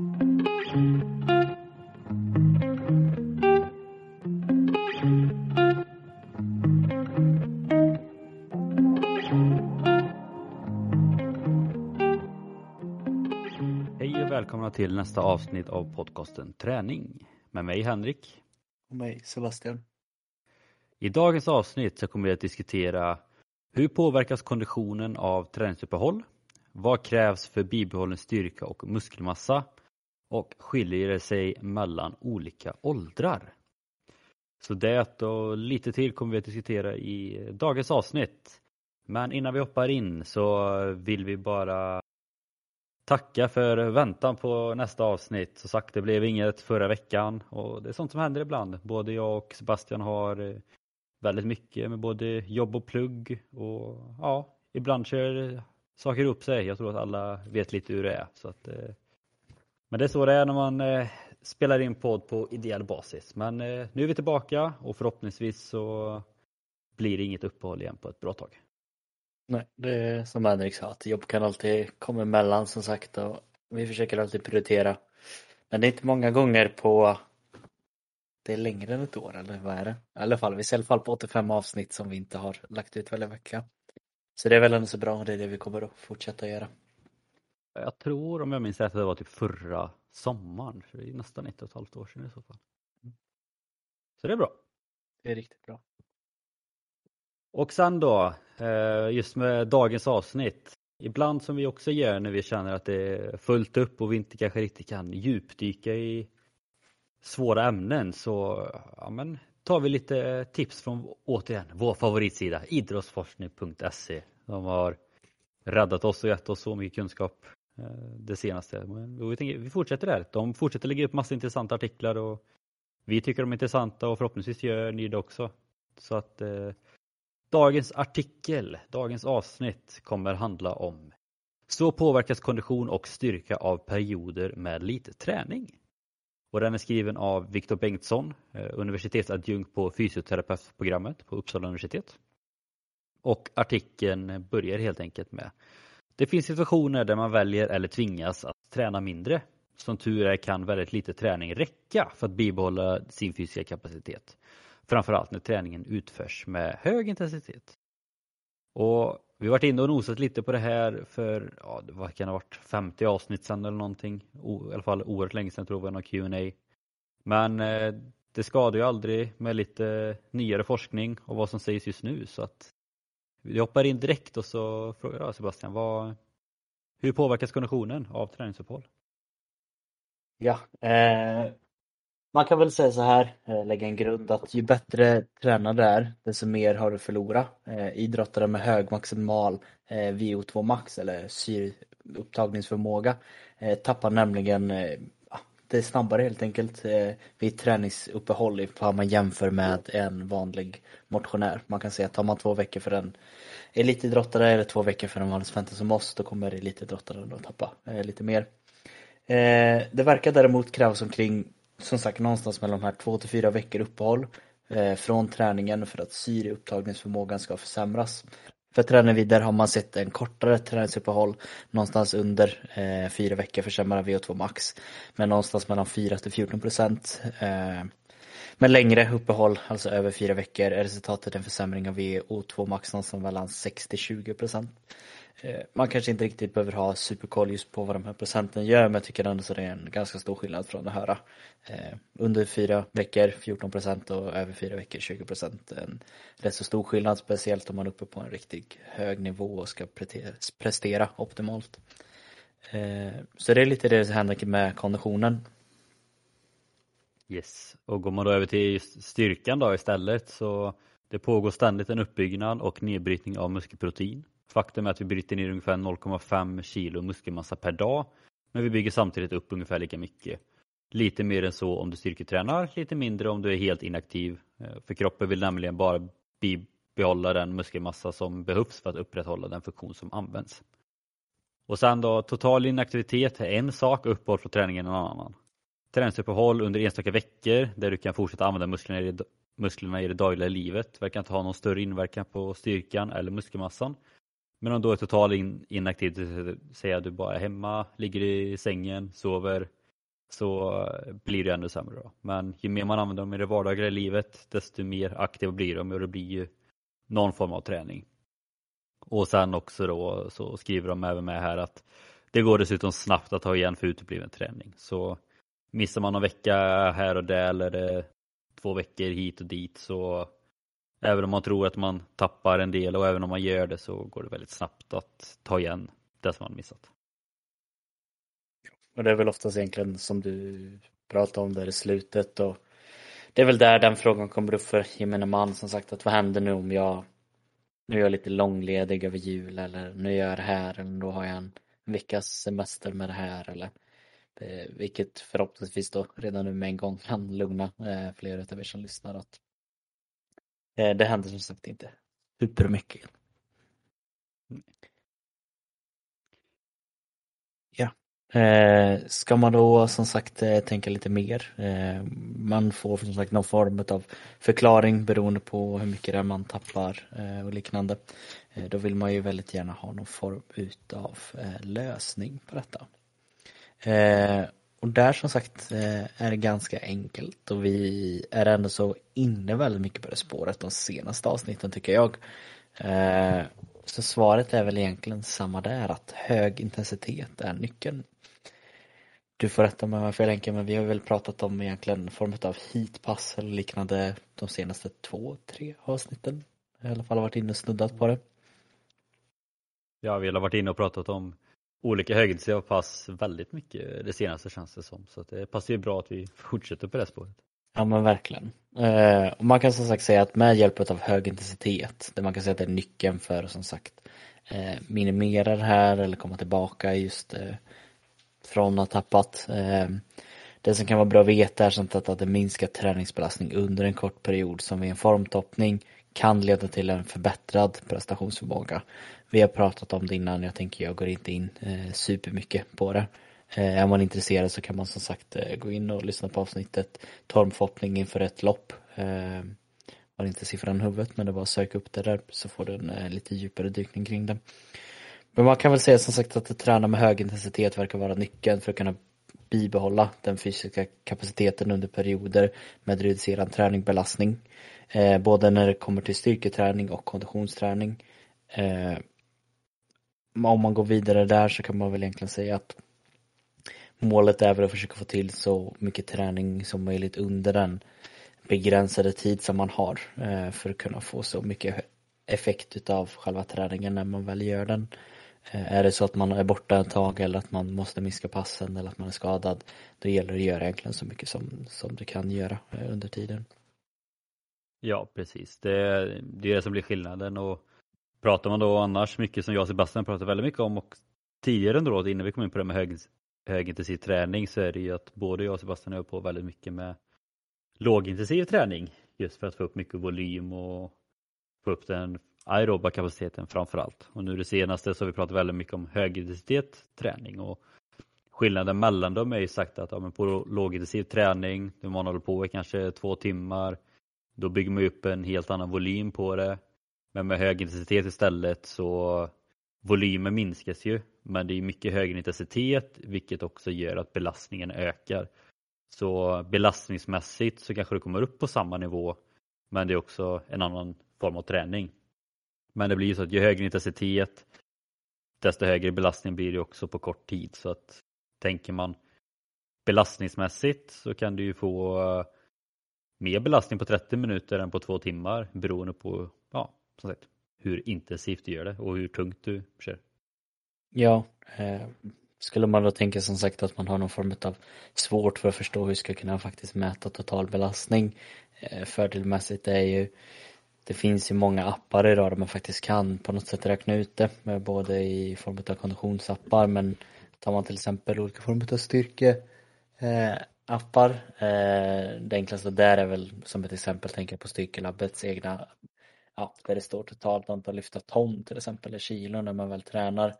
Hej och välkomna till nästa avsnitt av podcasten Träning med mig Henrik. Och mig Sebastian. I dagens avsnitt så kommer vi att diskutera hur påverkas konditionen av träningsuppehåll? Vad krävs för bibehållen styrka och muskelmassa? Och skiljer det sig mellan olika åldrar? Så det och lite till kommer vi att diskutera i dagens avsnitt. Men innan vi hoppar in så vill vi bara tacka för väntan på nästa avsnitt. Som sagt, det blev inget förra veckan och det är sånt som händer ibland. Både jag och Sebastian har eh, väldigt mycket med både jobb och plugg och ja, ibland kör saker upp sig. Jag tror att alla vet lite hur det är. Så att, eh, men det är så det är när man eh, spelar in podd på ideell basis. Men eh, nu är vi tillbaka och förhoppningsvis så blir det inget uppehåll igen på ett bra tag. Nej, det är som Henrik sa, att jobb kan alltid komma emellan som sagt och vi försöker alltid prioritera. Men det är inte många gånger på det är längre än ett år eller vad är det? I alla fall, vi ser i alla fall på 85 avsnitt som vi inte har lagt ut varje vecka. Så det är väl ändå så bra och det är det vi kommer att fortsätta göra. Jag tror, om jag minns rätt, att det var typ förra sommaren. För det är nästan ett och ett halvt år sedan i så fall. Så det är bra. Det är riktigt bra. Och sen då, eh, just med dagens avsnitt. Ibland som vi också gör när vi känner att det är fullt upp och vi inte kanske riktigt kan djupdyka i svåra ämnen så ja, men, tar vi lite tips från återigen vår favoritsida idrottsforskning.se. De har räddat oss och gett oss så mycket kunskap Eh, det senaste. Men vi, tänker, vi fortsätter där. De fortsätter lägga upp massa intressanta artiklar och vi tycker de är intressanta och förhoppningsvis gör ni det också. Så att eh, Dagens artikel, dagens avsnitt kommer handla om Så påverkas kondition och styrka av perioder med lite träning. Och den är skriven av Viktor Bengtsson, eh, universitetsadjunkt på fysioterapeutprogrammet på Uppsala universitet. Och artikeln börjar helt enkelt med det finns situationer där man väljer eller tvingas att träna mindre. Som tur är kan väldigt lite träning räcka för att bibehålla sin fysiska kapacitet. Framförallt när träningen utförs med hög intensitet. Och vi har varit inne och nosat lite på det här för, ja, vad kan det ha varit, 50 avsnitt sedan eller någonting. O, I alla fall oerhört länge sedan tror jag någon Q&A. Men eh, det skadar ju aldrig med lite nyare forskning och vad som sägs just nu så att vi hoppar in direkt och så frågar jag Sebastian, vad, hur påverkas konditionen av träningsuppehåll? Ja, eh, man kan väl säga så här, eh, lägga en grund att ju bättre tränad du är, desto mer har du förlorat. Eh, idrottare med hög maximal eh, VO2 max eller syreupptagningsförmåga eh, tappar nämligen eh, det är snabbare helt enkelt eh, vid träningsuppehåll ifall man jämför med en vanlig motionär. Man kan säga att tar man två veckor för en elitidrottare eller två veckor för en vanlig svensk som oss, då kommer elitidrottaren att tappa eh, lite mer. Eh, det verkar däremot krävas omkring som sagt någonstans mellan de här två till fyra veckor uppehåll eh, från träningen för att syreupptagningsförmågan ska försämras. För att träna vidare har man sett en kortare träningsuppehåll, någonstans under eh, fyra veckor försämrar VO2 max, men någonstans mellan 4 till 14 procent. Eh, med längre uppehåll, alltså över fyra veckor, är resultatet en försämring av VO2 max någonstans mellan 6 till 20 procent. Eh, man kanske inte riktigt behöver ha superkoll just på vad de här procenten gör men jag tycker ändå så det är en ganska stor skillnad från att höra. Eh, under fyra veckor 14 procent och över fyra veckor 20 procent. En rätt så stor skillnad speciellt om man är uppe på en riktigt hög nivå och ska prestera optimalt. Eh, så det är lite det som händer med konditionen. Yes, och går man då över till styrkan då istället så det pågår ständigt en uppbyggnad och nedbrytning av muskelprotein Faktum är att vi bryter ner ungefär 0,5 kilo muskelmassa per dag, men vi bygger samtidigt upp ungefär lika mycket. Lite mer än så om du styrketränar, lite mindre om du är helt inaktiv. Eh, för kroppen vill nämligen bara behålla den muskelmassa som behövs för att upprätthålla den funktion som används. Och sen då, total inaktivitet är en sak, uppehåll från träningen en annan. Träningsuppehåll under enstaka veckor där du kan fortsätta använda musklerna i, musklerna i det dagliga livet verkar inte ha någon större inverkan på styrkan eller muskelmassan. Men om du är totalt in, inaktiv, säger att du bara är hemma, ligger i sängen, sover, så blir det ännu sämre då. Men ju mer man använder dem i det vardagliga livet desto mer aktiva blir de och det blir ju någon form av träning. Och sen också då så skriver de även med här att det går dessutom snabbt att ta igen för utebliven träning. Så missar man någon vecka här och där eller två veckor hit och dit så även om man tror att man tappar en del och även om man gör det så går det väldigt snabbt att ta igen det som man missat. Och det är väl oftast egentligen som du pratade om där i slutet och det är väl där den frågan kommer upp för gemene man som sagt att vad händer nu om jag nu är jag lite långledig över jul eller nu gör jag det här eller då har jag en veckas semester med det här eller eh, vilket förhoppningsvis då redan nu med en gång kan lugna eh, fler flera av er som lyssnar att det händer som sagt inte supermycket. Ja. Eh, ska man då som sagt eh, tänka lite mer? Eh, man får som sagt någon form av förklaring beroende på hur mycket det är man tappar eh, och liknande. Eh, då vill man ju väldigt gärna ha någon form utav eh, lösning på detta och där som sagt eh, är det ganska enkelt och vi är ändå så inne väldigt mycket på det spåret de senaste avsnitten tycker jag. Eh, så svaret är väl egentligen samma där, att hög intensitet är nyckeln. Du får rätta mig om jag fel Henke, men vi har väl pratat om egentligen form av heatpass eller liknande de senaste två, tre avsnitten. I alla fall har varit inne och snuddat på det. Ja, vi har varit inne och pratat om olika högintensiva pass väldigt mycket det senaste känns det som. Så det passar ju bra att vi fortsätter på det spåret. Ja men verkligen. Eh, och man kan som sagt säga att med hjälp av hög intensitet, det man kan säga att det är nyckeln för som sagt eh, minimera det här eller komma tillbaka just eh, från att ha tappat. Eh, det som kan vara bra att veta är sånt att, att en minskad träningsbelastning under en kort period som vid en formtoppning kan leda till en förbättrad prestationsförmåga. Vi har pratat om det innan, jag tänker jag går inte in eh, supermycket på det. Eh, är man intresserad så kan man som sagt eh, gå in och lyssna på avsnittet Tormfoppning inför ett lopp. Eh, har inte siffran i huvudet men det var att söka upp det där så får du en eh, lite djupare dykning kring det. Men man kan väl säga som sagt att att träna med hög intensitet verkar vara nyckeln för att kunna bibehålla den fysiska kapaciteten under perioder med reducerad träningbelastning. Eh, både när det kommer till styrketräning och konditionsträning. Eh, om man går vidare där så kan man väl egentligen säga att Målet är väl att försöka få till så mycket träning som möjligt under den begränsade tid som man har eh, för att kunna få så mycket effekt utav själva träningen när man väl gör den. Eh, är det så att man är borta ett tag eller att man måste minska passen eller att man är skadad då gäller det att göra egentligen så mycket som, som du kan göra eh, under tiden. Ja precis, det, det är det som blir skillnaden och pratar man då annars mycket som jag och Sebastian pratar väldigt mycket om och tidigare under året innan vi kom in på det med hög, högintensiv träning så är det ju att både jag och Sebastian är på väldigt mycket med lågintensiv träning just för att få upp mycket volym och få upp den aeroba kapaciteten framför allt. Och nu det senaste så har vi pratat väldigt mycket om högintensitet träning och skillnaden mellan dem är ju sagt att ja, men på lågintensiv träning, när man håller på i kanske två timmar, då bygger man upp en helt annan volym på det. Men med hög intensitet istället så volymen minskas ju men det är mycket högre intensitet vilket också gör att belastningen ökar. Så belastningsmässigt så kanske du kommer upp på samma nivå men det är också en annan form av träning. Men det blir ju så att ju högre intensitet desto högre belastning blir det också på kort tid så att tänker man belastningsmässigt så kan du ju få eh, mer belastning på 30 minuter än på två timmar beroende på som sagt, hur intensivt du gör det och hur tungt du kör. Ja, eh, skulle man då tänka som sagt att man har någon form av svårt för att förstå hur ska kunna faktiskt mäta total belastning. Eh, fördelmässigt är ju det finns ju många appar idag där man faktiskt kan på något sätt räkna ut det, med både i form av konditionsappar men tar man till exempel olika former av styrkeappar. Eh, eh, det enklaste där är väl som ett exempel tänka på Styrkelabbets egna ja, där det står totalt antal lyfta ton till exempel, eller kilo när man väl tränar.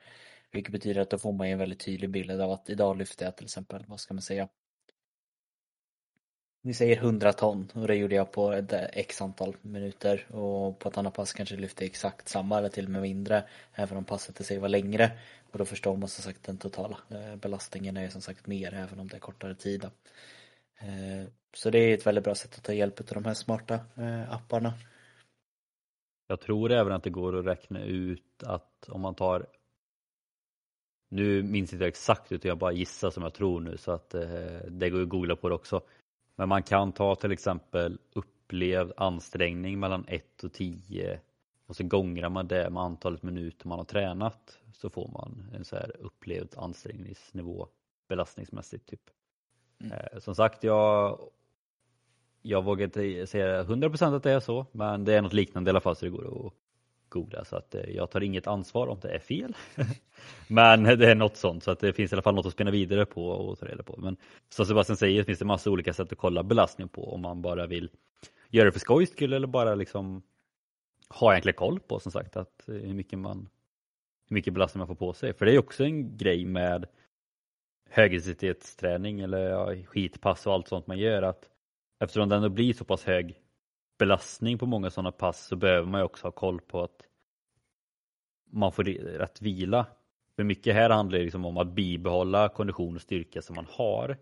Vilket betyder att då får man en väldigt tydlig bild av att idag lyfter jag till exempel, vad ska man säga, ni säger 100 ton och det gjorde jag på ett x antal minuter och på ett annat pass kanske lyfte exakt samma eller till och med mindre även om passet i sig var längre och då förstår man som sagt den totala eh, belastningen är som sagt mer även om det är kortare tid. Eh, så det är ett väldigt bra sätt att ta hjälp av de här smarta eh, apparna. Jag tror även att det går att räkna ut att om man tar nu minns inte jag exakt utan jag bara gissar som jag tror nu så att det går att googla på det också. Men man kan ta till exempel upplevd ansträngning mellan 1 och 10 och så gångrar man det med antalet minuter man har tränat så får man en så här upplevd ansträngningsnivå belastningsmässigt. typ. Mm. Eh, som sagt, jag, jag vågar inte säga 100% att det är så, men det är något liknande i alla fall så det går att googla så att eh, jag tar inget ansvar om det är fel. Men det är något sånt så att det finns i alla fall något att spinna vidare på och ta reda på. Men som Sebastian säger finns det massa olika sätt att kolla belastning på om man bara vill göra det för skojs skull eller bara liksom ha egentligen koll på som sagt att eh, hur mycket, man, hur mycket belastning man får på sig. För det är också en grej med högintensitetsträning eller ja, skitpass och allt sånt man gör att eftersom det ändå blir så pass hög belastning på många sådana pass så behöver man ju också ha koll på att man får rätt vila. För mycket här handlar det liksom om att bibehålla kondition och styrka som man har.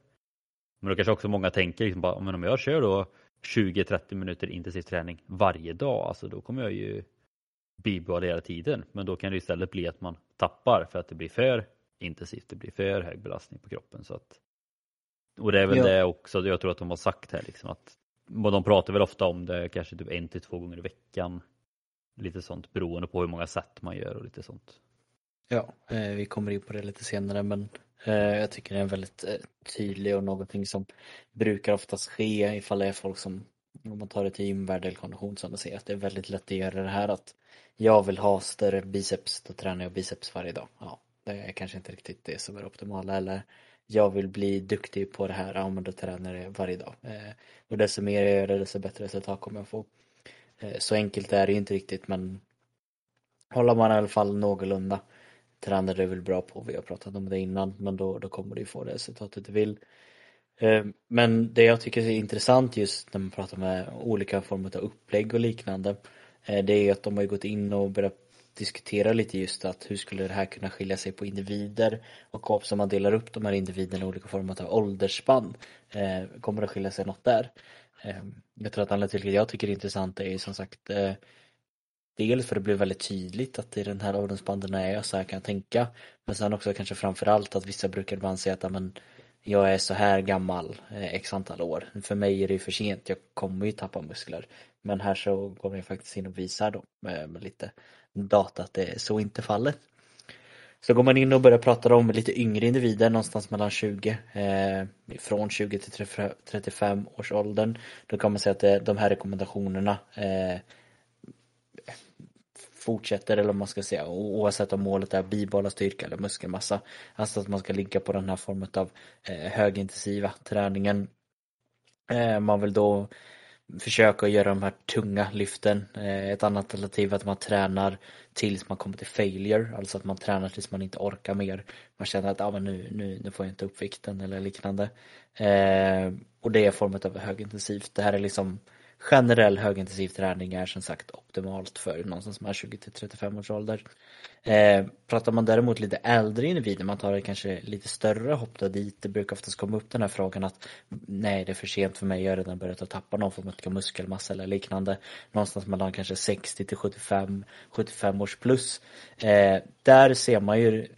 Men då kanske också många tänker liksom bara, men om jag kör då 20-30 minuter intensiv träning varje dag, alltså då kommer jag ju bibehålla hela tiden. Men då kan det istället bli att man tappar för att det blir för intensivt, det blir för hög belastning på kroppen. Så att, och det är väl ja. det också jag tror att de har sagt här, liksom, att de pratar väl ofta om det kanske typ en till två gånger i veckan. Lite sånt beroende på hur många sätt man gör och lite sånt. Ja, eh, vi kommer in på det lite senare men eh, jag tycker det är väldigt eh, tydlig och någonting som brukar oftast ske ifall det är folk som om man tar det till gymvärld eller kondition som man säger att det är väldigt lätt att göra det här att jag vill ha större biceps, då tränar jag biceps varje dag. Ja, det är kanske inte riktigt det som är optimala eller jag vill bli duktig på det här, ja men då tränar jag varje dag. Eh, och desto mer jag gör det, desto bättre resultat kommer jag få. Eh, så enkelt är det ju inte riktigt men håller man i alla fall någorlunda tränar du väl bra på, vi har pratat om det innan, men då, då kommer du få det resultatet du vill. Eh, men det jag tycker är intressant just när man pratar med olika former av upplägg och liknande, eh, det är att de har gått in och börjat diskutera lite just att hur skulle det här kunna skilja sig på individer och också om man delar upp de här individerna i olika former av åldersspann eh, kommer det skilja sig något där. Eh, jag tror att anledningen till att jag tycker det är intressant är ju som sagt eh, Dels för att det blir väldigt tydligt att i den här åldersspannen är jag så här kan jag tänka men sen också kanske framförallt att vissa brukar man säga att men, jag är så här gammal eh, x antal år. För mig är det ju för sent, jag kommer ju tappa muskler. Men här så går jag faktiskt in och visar då med, eh, med lite data att det är så inte fallet. Så går man in och börjar prata om lite yngre individer, någonstans mellan 20, eh, från 20 till 35 års åldern. Då kan man säga att det, de här rekommendationerna eh, fortsätter eller om man ska säga oavsett om målet är bibehålla styrka eller muskelmassa. Alltså att man ska ligga på den här formen av eh, högintensiva träningen. Eh, man vill då försöka göra de här tunga lyften. Eh, ett annat alternativ är att man tränar tills man kommer till failure, alltså att man tränar tills man inte orkar mer. Man känner att ah, men nu, nu, nu får jag inte upp vikten eller liknande. Eh, och det är formen av högintensivt. Det här är liksom generell högintensiv träning är som sagt optimalt för någon som är 20 till 35 års ålder. Eh, pratar man däremot lite äldre individer, man tar det kanske lite större hopp då dit, det brukar oftast komma upp den här frågan att nej det är för sent för mig, jag har redan börjat att tappa någon form av muskelmassa eller liknande. Någonstans mellan kanske 60 till 75, 75 års plus. Eh, där ser man ju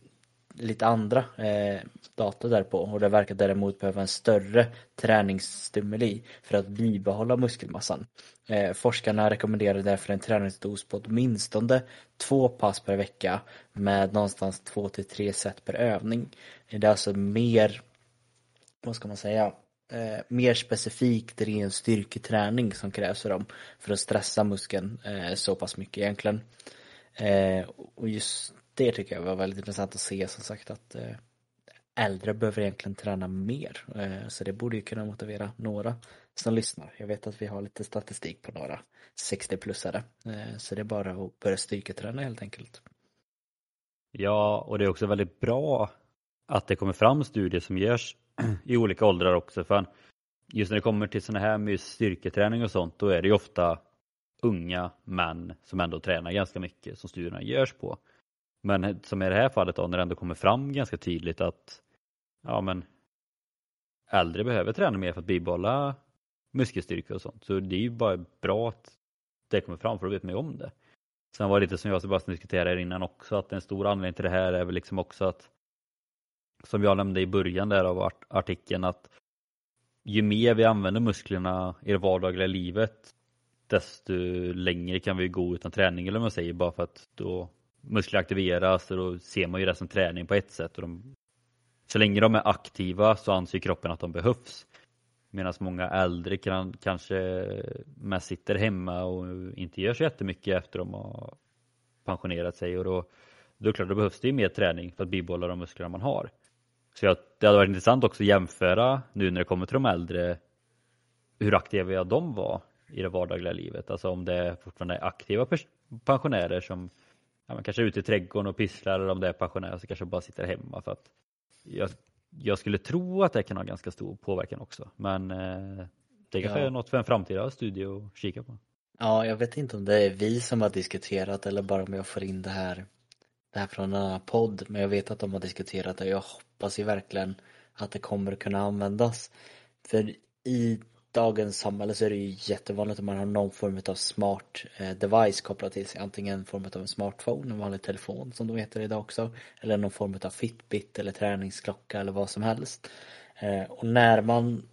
lite andra eh, data därpå och det verkar däremot behöva en större träningsstimuli för att bibehålla muskelmassan. Eh, forskarna rekommenderar därför en träningsdos på åtminstone två pass per vecka med någonstans två till tre set per övning. Det är alltså mer, vad ska man säga, eh, mer specifikt ren styrketräning som krävs för dem för att stressa muskeln eh, så pass mycket egentligen. Eh, och just det tycker jag var väldigt intressant att se som sagt att eh, äldre behöver egentligen träna mer. Eh, så det borde ju kunna motivera några som lyssnar. Jag vet att vi har lite statistik på några 60-plussare. Eh, så det är bara att börja styrketräna helt enkelt. Ja, och det är också väldigt bra att det kommer fram studier som görs i olika åldrar också. För just när det kommer till sådana här med styrketräning och sånt, då är det ju ofta unga män som ändå tränar ganska mycket som studierna görs på. Men som i det här fallet då, när det ändå kommer fram ganska tydligt att ja men äldre behöver träna mer för att bibehålla muskelstyrka och sånt. Så det är ju bara bra att det kommer fram för då vet man ju om det. Sen var det lite som jag och Sebastian diskuterade innan också att en stor anledning till det här är väl liksom också att som jag nämnde i början där av artikeln att ju mer vi använder musklerna i det vardagliga livet desto längre kan vi gå utan träning eller vad man säger bara för att då muskler aktiveras och då ser man ju det som träning på ett sätt och de, så länge de är aktiva så anser kroppen att de behövs. Medan många äldre kan, kanske mest sitter hemma och inte gör så jättemycket efter de har pensionerat sig och då, då är det klart, då behövs det ju mer träning för att bibehålla de musklerna man har. Så jag, det hade varit intressant också att jämföra nu när det kommer till de äldre hur aktiva de var i det vardagliga livet. Alltså om det fortfarande är aktiva pensionärer som ja, man kanske är ute i trädgården och pysslar eller om det är pensionärer som kanske bara sitter hemma. För att jag, jag skulle tro att det kan ha ganska stor påverkan också. Men eh, det kanske ja. är något för en framtida studie att kika på. Ja, jag vet inte om det är vi som har diskuterat eller bara om jag får in det här, det här från en annan podd. Men jag vet att de har diskuterat det och jag hoppas ju verkligen att det kommer kunna användas. För i dagens samhälle så är det ju jättevanligt att man har någon form av smart eh, device kopplat till sig. Antingen en form av en smartphone, en vanlig telefon som de heter idag också. Eller någon form av Fitbit eller träningsklocka eller vad som helst. Eh, och när man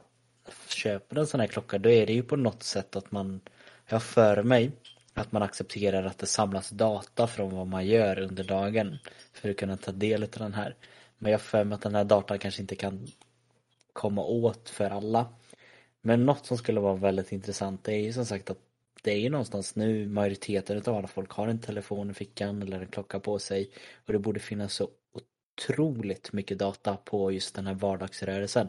köper en sån här klocka då är det ju på något sätt att man, jag för mig att man accepterar att det samlas data från vad man gör under dagen för att kunna ta del av den här. Men jag för mig att den här datan kanske inte kan komma åt för alla. Men något som skulle vara väldigt intressant det är ju som sagt att det är ju någonstans nu majoriteten av alla folk har en telefon i fickan eller en klocka på sig och det borde finnas så otroligt mycket data på just den här vardagsrörelsen.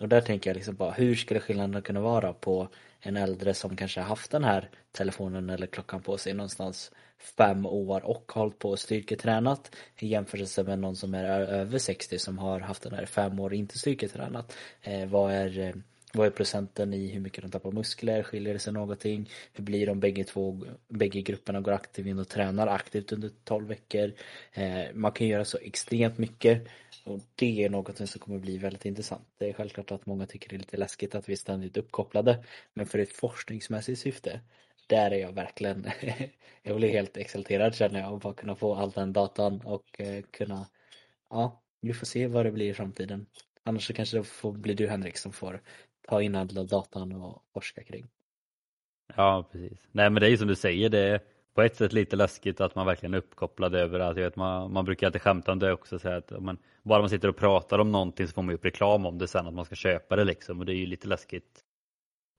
Och där tänker jag liksom bara, hur skulle skillnaden kunna vara på en äldre som kanske har haft den här telefonen eller klockan på sig någonstans fem år och hållit på och styrketränat i jämförelse med någon som är över 60 som har haft den här fem år och inte styrketränat. Eh, vad är eh, vad är procenten i hur mycket de tappar muskler? Skiljer det sig någonting? Hur blir de bägge två, bägge grupperna går aktivt in och tränar aktivt under 12 veckor? Eh, man kan göra så extremt mycket och det är något som kommer bli väldigt intressant. Det är självklart att många tycker det är lite läskigt att vi är ständigt uppkopplade men för ett forskningsmässigt syfte där är jag verkligen, jag blir helt exalterad känner jag att bara kunna få all den datan och eh, kunna, ja, vi får se vad det blir i framtiden. Annars så kanske det får bli du Henrik som får ta in all datan och forska kring. Ja, precis. Nej, men det är ju som du säger, det är på ett sätt lite läskigt att man verkligen är uppkopplad över att jag vet, man, man brukar alltid skämta om det också, så att man, bara man sitter och pratar om någonting så får man upp reklam om det sen att man ska köpa det liksom och det är ju lite läskigt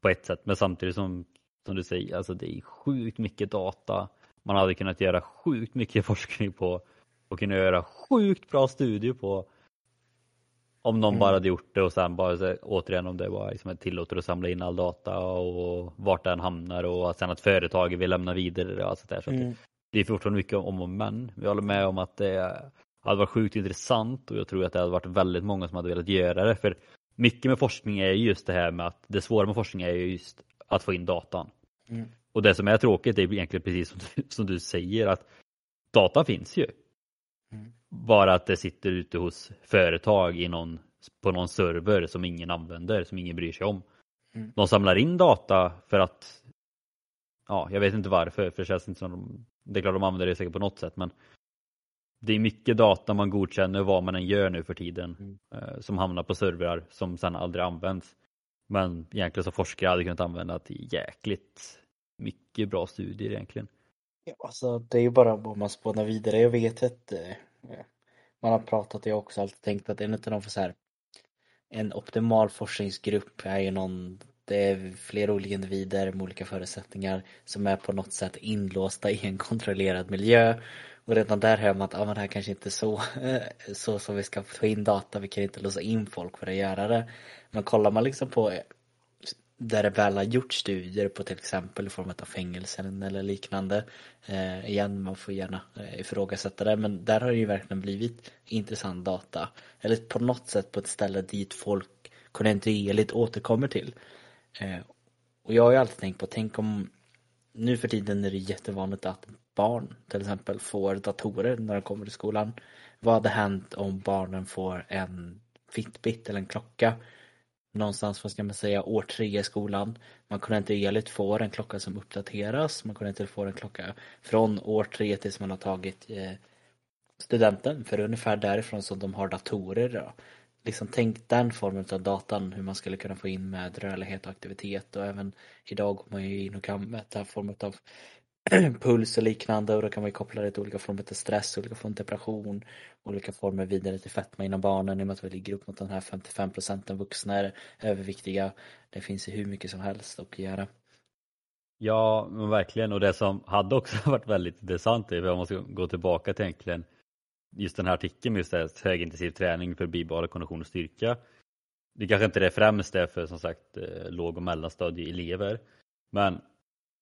på ett sätt, men samtidigt som, som du säger, alltså det är sjukt mycket data. Man hade kunnat göra sjukt mycket forskning på och kunna göra sjukt bra studier på om någon mm. bara hade gjort det och sen bara så, återigen om det var liksom tillåter att samla in all data och vart den hamnar och sen att företaget vill lämna vidare och allt sånt där. Så mm. det är fortfarande mycket om och men. Jag håller med om att det hade varit sjukt intressant och jag tror att det hade varit väldigt många som hade velat göra det. För mycket med forskning är just det här med att det svåra med forskning är just att få in datan. Mm. Och det som är tråkigt är egentligen precis som du, som du säger att data finns ju. Bara att det sitter ute hos företag i någon, på någon server som ingen använder, som ingen bryr sig om. Mm. De samlar in data för att, ja, jag vet inte varför, för det känns inte som de, det är klart de använder det säkert på något sätt, men det är mycket data man godkänner vad man än gör nu för tiden mm. eh, som hamnar på servrar som sedan aldrig används. Men egentligen så forskare hade kunnat använda till jäkligt mycket bra studier egentligen. Ja, alltså det är ju bara om man spånar vidare. Jag vet att Eh, man har pratat, det också alltid tänkt att en utav de så här, en optimal forskningsgrupp är ju någon det är flera olika individer med olika förutsättningar som är på något sätt inlåsta i en kontrollerad miljö. Och redan där hör man att ah, men det här kanske inte är så, eh, så som vi ska få in data, vi kan inte låsa in folk för att göra det. Men kollar man liksom på där det väl har gjort studier på till exempel i form av fängelsen eller liknande. Eh, igen, man får gärna eh, ifrågasätta det men där har det ju verkligen blivit intressant data. Eller på något sätt på ett ställe dit folk kontinuerligt återkommer till. Eh, och jag har ju alltid tänkt på, tänk om nu för tiden är det jättevanligt att barn till exempel får datorer när de kommer till skolan. Vad hade hänt om barnen får en Fitbit eller en klocka någonstans, vad ska man säga, år tre i skolan. Man kunde inte enligt få en klocka som uppdateras. Man kunde inte få en klocka från år tre tills man har tagit eh, studenten. För det är ungefär därifrån som de har datorer. Då. Liksom tänk den formen av datan, hur man skulle kunna få in med rörlighet och aktivitet. Och även idag går man ju in och kan mäta form av puls och liknande och då kan man koppla det till olika former av stress, olika former av depression, olika former vidare till fetma inom barnen i och med att vi ligger upp mot den här 55 procenten vuxna är överviktiga. Det finns ju hur mycket som helst att göra. Ja, men verkligen och det som hade också varit väldigt intressant är, jag måste gå tillbaka till egentligen just den här artikeln med just det här, högintensiv träning för bibehålla kondition och styrka. Det kanske inte är främst det för som sagt eh, låg och mellanstadieelever. Men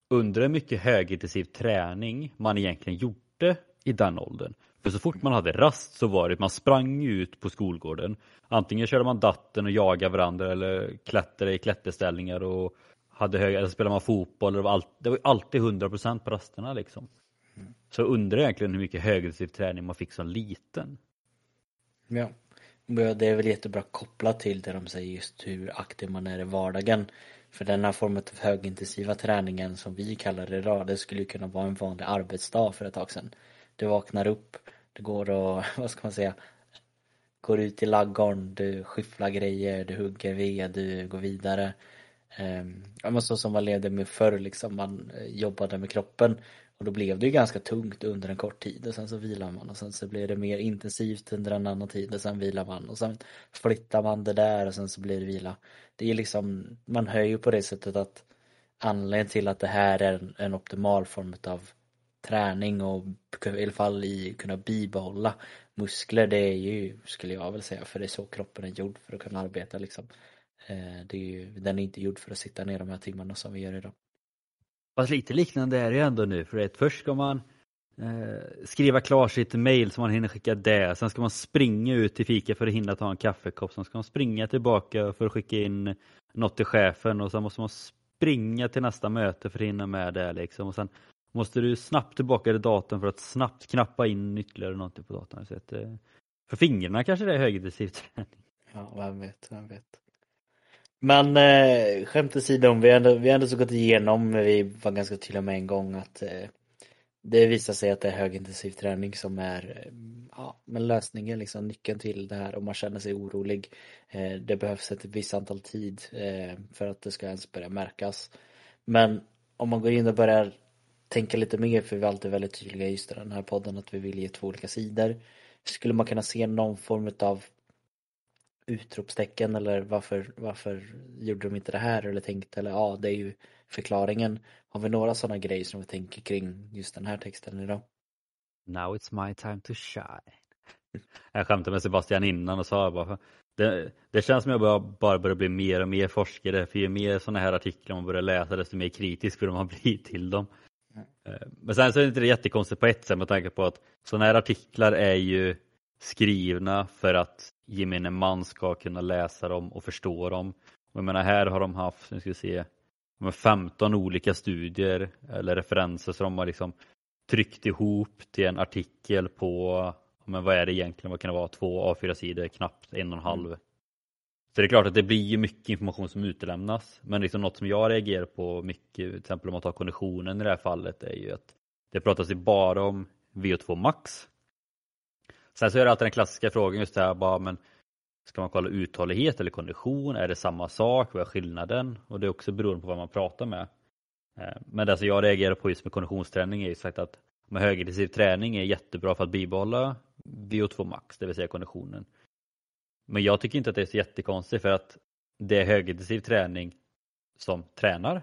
undrar hur mycket högintensiv träning man egentligen gjorde i den åldern. För så fort man hade rast så var det man sprang ut på skolgården. Antingen körde man datten och jagade varandra eller klättrade i klätterställningar och hade höga, eller spelade man fotboll. Det var, all, det var alltid 100% på rasterna liksom. Så jag undrar egentligen hur mycket högintensiv träning man fick som liten. Ja, det är väl jättebra kopplat till det de säger just hur aktiv man är i vardagen. För den här formen av högintensiva träningen som vi kallar det idag, det skulle kunna vara en vanlig arbetsdag för ett tag sedan. Du vaknar upp, du går och, vad ska man säga, går ut i laggorn, du skyfflar grejer, du hugger ved, du går vidare. Um, men så som man levde med förr liksom, man eh, jobbade med kroppen. Och då blev det ju ganska tungt under en kort tid och sen så vilar man och sen så blir det mer intensivt under en annan tid och sen vilar man och sen flyttar man det där och sen så blir det vila. Det är liksom, man hör ju på det sättet att anledningen till att det här är en, en optimal form av träning och i alla fall i kunna bibehålla muskler det är ju, skulle jag väl säga, för det är så kroppen är gjord för att kunna arbeta liksom. Eh, det är ju, den är inte gjord för att sitta ner de här timmarna som vi gör idag. Fast lite liknande är det ju ändå nu för att först ska man eh, skriva klart sitt mail så man hinner skicka det. Sen ska man springa ut till fika för att hinna ta en kaffekopp. Sen ska man springa tillbaka för att skicka in något till chefen och sen måste man springa till nästa möte för att hinna med det liksom. Och sen måste du snabbt tillbaka till datorn för att snabbt knappa in ytterligare någonting på datorn. Så att, eh, för fingrarna kanske det är högintensiv träning. Ja, vem vet, vem vet. Men eh, skämt åsido, vi har ändå, vi har ändå så gått igenom, vi var ganska tydliga med en gång att eh, det visar sig att det är högintensiv träning som är eh, ja, men lösningen, liksom nyckeln till det här om man känner sig orolig. Eh, det behövs ett visst antal tid eh, för att det ska ens börja märkas. Men om man går in och börjar tänka lite mer, för vi är alltid väldigt tydliga just i den här podden att vi vill ge två olika sidor. Skulle man kunna se någon form av utropstecken eller varför, varför gjorde de inte det här eller tänkte eller ja det är ju förklaringen. Har vi några sådana grejer som vi tänker kring just den här texten idag? Now it's my time to shine. Jag skämtade med Sebastian innan och sa bara det, det känns som jag bara, bara börjar bli mer och mer forskare för ju mer sådana här artiklar man börjar läsa desto mer kritisk blir man bli till dem. Mm. Men sen så är det inte det jättekonstigt på ett sätt med tanke på att sådana här artiklar är ju skrivna för att gemene man ska kunna läsa dem och förstå dem. Och jag menar här har de haft, nu ska vi se, 15 olika studier eller referenser som de har liksom tryckt ihop till en artikel på, men vad är det egentligen, vad kan det vara, två A4-sidor, knappt en och en halv. Mm. Så det är klart att det blir mycket information som utelämnas. Men liksom något som jag reagerar på mycket, till exempel om man tar konditionen i det här fallet, är ju att det pratas ju bara om VO2 max Sen så är det alltid den klassiska frågan just det här bara, men ska man kolla uthållighet eller kondition? Är det samma sak? Vad är skillnaden? Och det är också beroende på vad man pratar med. Eh, men det som jag reagerar på just med konditionsträning är ju sagt att med högintensiv träning är jättebra för att bibehålla VO2 max, det vill säga konditionen. Men jag tycker inte att det är så jättekonstigt för att det är högintensiv träning som tränar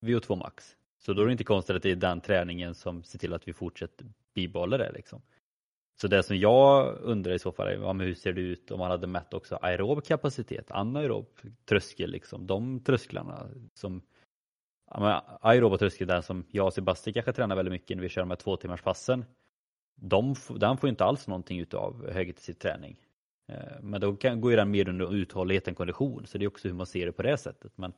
VO2 max. Så då är det inte konstigt att det är den träningen som ser till att vi fortsätter bibehålla det. Liksom. Så det som jag undrar i så fall är ja, hur ser det ut om man hade mätt också aerob kapacitet, anaerob tröskel, liksom, de trösklarna som ja, aeroba tröskel, den som jag och Sebastian kanske tränar väldigt mycket när vi kör de här två timmars passen. De, den får inte alls någonting utav högintensiv träning. Eh, men då kan, går ju den mer under uthållighet än kondition, så det är också hur man ser det på det sättet. Men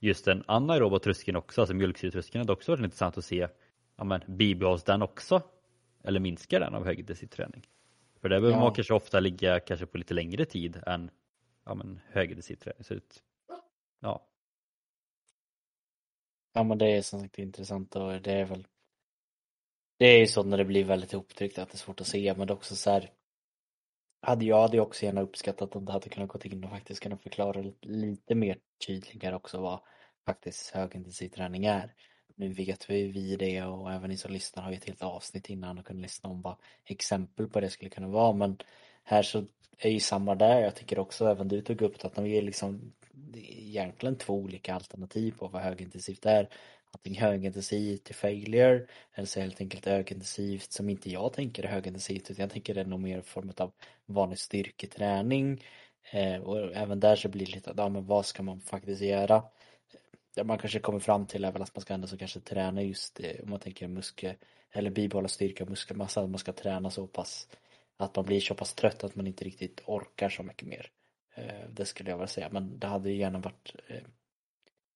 just den anaeroba tröskeln också, alltså mjölksyretröskeln, hade också varit intressant att se, ja men bibehålls den också? Eller minskar den av träning? För där behöver ja. man kanske ofta ligga kanske på lite längre tid än ja, men högintensiv träning. Så ja. ja men det är som sagt intressant och det är väl det är ju så när det blir väldigt ihoptryckt att det är svårt att se men det är också så här hade jag hade också gärna uppskattat om det hade kunnat gå in och faktiskt kunna förklara lite mer tydligare också vad faktiskt högintensiv träning är. Nu vet vi vi det och även ni som lyssnar har ju ett helt avsnitt innan och kunde lyssna om vad exempel på det skulle kunna vara men här så är ju samma där. Jag tycker också även du tog upp det att de är liksom egentligen två olika alternativ på vad högintensivt är. Antingen högintensivt till failure eller så helt enkelt högintensivt som inte jag tänker är högintensivt utan jag tänker det är nog mer form av vanlig styrketräning. Eh, och även där så blir det lite, ja men vad ska man faktiskt göra? Det man kanske kommer fram till är väl att man ska ändå så kanske träna just det, om man tänker muskel eller bibehålla styrka och muskelmassa, att man ska träna så pass att man blir så pass trött att man inte riktigt orkar så mycket mer. Eh, det skulle jag vilja säga, men det hade ju gärna varit, eh,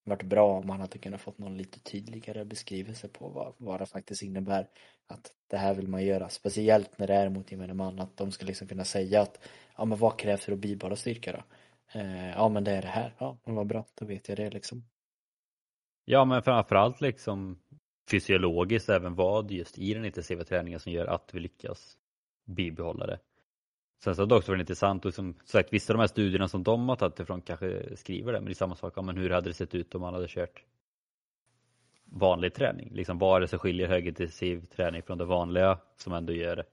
varit bra om man hade kunnat fått någon lite tydligare beskrivelse på vad, vad det faktiskt innebär att det här vill man göra. Speciellt när det är mot gemene man, att de ska liksom kunna säga att ja men vad krävs för att bibehålla styrka då? Eh, ja men det är det här, ja men vad bra, då vet jag det liksom. Ja men framförallt liksom fysiologiskt även vad just i den intensiva träningen som gör att vi lyckas bibehålla det. Sen så har det också varit intressant och som sagt vissa av de här studierna som de har tagit ifrån kanske skriver det men det är samma sak, ja, men hur hade det sett ut om man hade kört vanlig träning? Liksom vad är det som skiljer högintensiv träning från det vanliga som ändå gör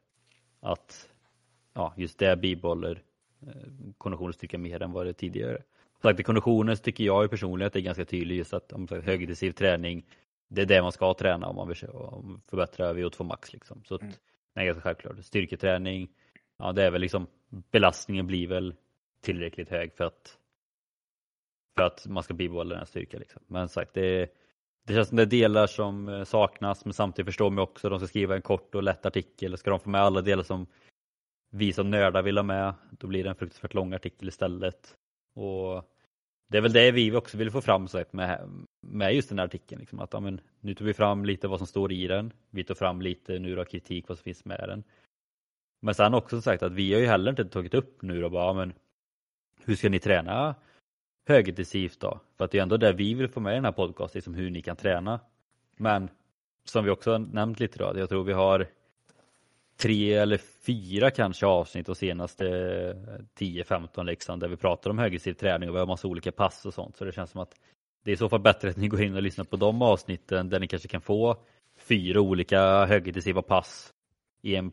att ja, just det bibehåller eh, konditionstyrka mer än vad det tidigare. Sagt, i konditionen så tycker jag ju personligen att det är ganska tydligt just att om högintensiv träning det är det man ska träna om man vill förbättra VO2 max liksom. Så att, mm. Nej, ganska självklart. Styrketräning, ja det är väl liksom belastningen blir väl tillräckligt hög för att för att man ska bibehålla den här styrkan. Liksom. Men sagt, det, det känns som det är delar som eh, saknas men samtidigt förstår man också de ska skriva en kort och lätt artikel. Ska de få med alla delar som vi som nördar vill ha med, då blir det en fruktansvärt lång artikel istället. Och det är väl det vi också vill få fram sagt, med, med just den här artikeln. Liksom, att, ja, men, nu tog vi fram lite vad som står i den. Vi tog fram lite nu då kritik vad som finns med den. Men sen också sagt att vi har ju heller inte tagit upp nu då bara, ja, men hur ska ni träna högintensivt då? För att det är ändå det vi vill få med i den här podcasten, liksom hur ni kan träna. Men som vi också har nämnt lite då, jag tror vi har tre eller fyra kanske avsnitt och senaste eh, 10-15 liksom där vi pratar om högintensiv träning och vi har massa olika pass och sånt. Så det känns som att det är i så fall bättre att ni går in och lyssnar på de avsnitten där ni kanske kan få fyra olika högintensiva pass i en,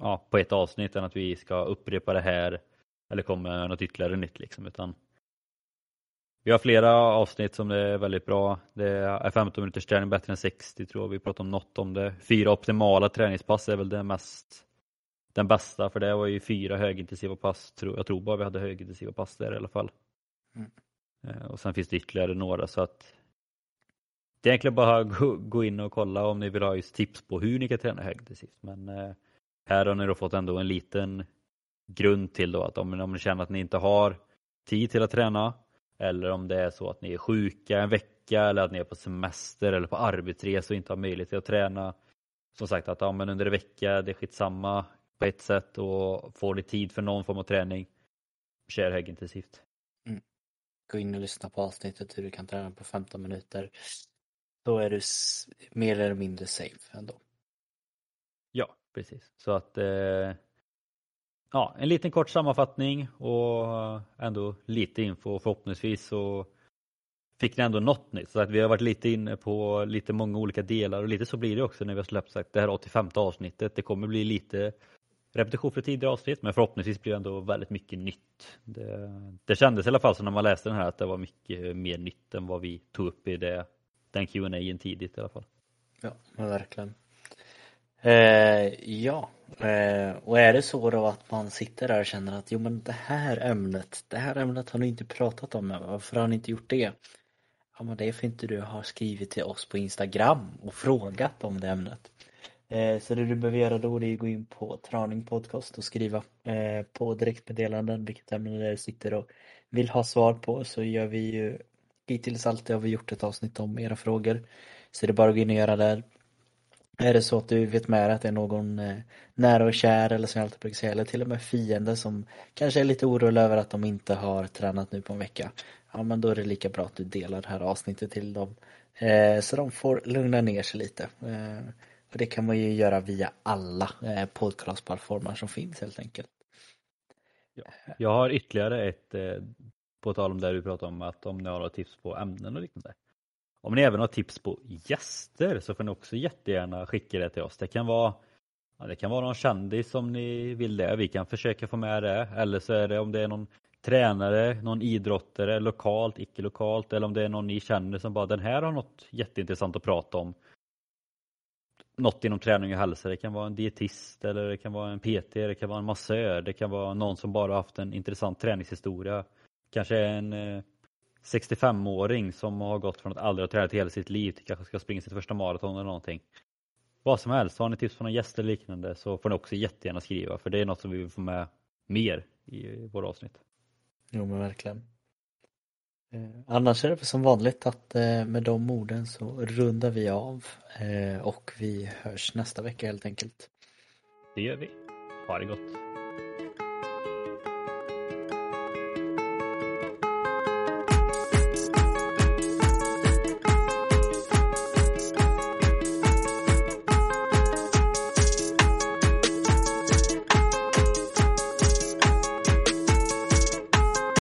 ja, på ett avsnitt än att vi ska upprepa det här eller komma med något ytterligare nytt liksom. Utan vi har flera avsnitt som är väldigt bra. Det är 15 minuters träning bättre än 60 tror jag. Vi pratar om något om det. Fyra optimala träningspass är väl det mest den bästa för det var ju fyra högintensiva pass. Jag tror bara vi hade högintensiva pass där i alla fall. Mm. Eh, och sen finns det ytterligare några så att det är egentligen bara att gå in och kolla om ni vill ha just tips på hur ni kan träna högintensivt. Men eh, här har ni då fått ändå en liten grund till då att om, om ni känner att ni inte har tid till att träna eller om det är så att ni är sjuka en vecka eller att ni är på semester eller på arbetsresa och inte har möjlighet att träna. Som sagt att ja, men under en vecka, det är skitsamma på ett sätt och får ni tid för någon form av träning, kör högintensivt. Mm. Gå in och lyssna på avsnittet hur du kan träna på 15 minuter. Då är du mer eller mindre safe ändå. Ja, precis. Så att eh, ja, en liten kort sammanfattning och ändå lite info. Förhoppningsvis så fick ni ändå något nytt. Så att vi har varit lite inne på lite många olika delar och lite så blir det också när vi har släppt sagt, det här 85 avsnittet. Det kommer bli lite repetition för tidigare avsnitt men förhoppningsvis blir det ändå väldigt mycket nytt. Det, det kändes i alla fall så när man läste den här att det var mycket mer nytt än vad vi tog upp i det, den Q&A tidigt i alla fall. Ja, verkligen. Eh, ja, Eh, och är det så då att man sitter där och känner att jo men det här ämnet, det här ämnet har ni inte pratat om, varför har ni inte gjort det? Ja men det är för inte du har skrivit till oss på Instagram och frågat om det ämnet. Eh, så det du behöver göra då är att gå in på Traning Podcast och skriva eh, på direktmeddelanden vilket ämne det sitter och vill ha svar på så gör vi ju hittills alltid har vi gjort ett avsnitt om era frågor. Så det är bara att gå in och göra det. Är det så att du vet med dig att det är någon eh, nära och kär eller som jag alltid brukar säga, eller till och med fiende som kanske är lite orolig över att de inte har tränat nu på en vecka. Ja men då är det lika bra att du delar det här avsnittet till dem. Eh, så de får lugna ner sig lite. Eh, och det kan man ju göra via alla eh, podcastplattformar som finns helt enkelt. Ja. Jag har ytterligare ett, eh, på tal om det du pratade om, att om ni har några tips på ämnen och liknande. Om ni även har tips på gäster så får ni också jättegärna skicka det till oss. Det kan vara ja, det kan vara någon kändis som ni vill det. Vi kan försöka få med det. Eller så är det om det är någon tränare, någon idrottare, lokalt, icke lokalt. Eller om det är någon ni känner som bara den här har något jätteintressant att prata om. Något inom träning och hälsa. Det kan vara en dietist eller det kan vara en PT, det kan vara en massör. Det kan vara någon som bara haft en intressant träningshistoria. Kanske en eh, 65-åring som har gått från att aldrig ha tränat hela sitt liv till kanske ska springa sitt första maraton eller någonting. Vad som helst, har ni tips på någon gäst eller liknande så får ni också jättegärna skriva för det är något som vi vill få med mer i våra avsnitt. Jo men verkligen. Eh, annars är det som vanligt att eh, med de orden så rundar vi av eh, och vi hörs nästa vecka helt enkelt. Det gör vi. Ha det gott.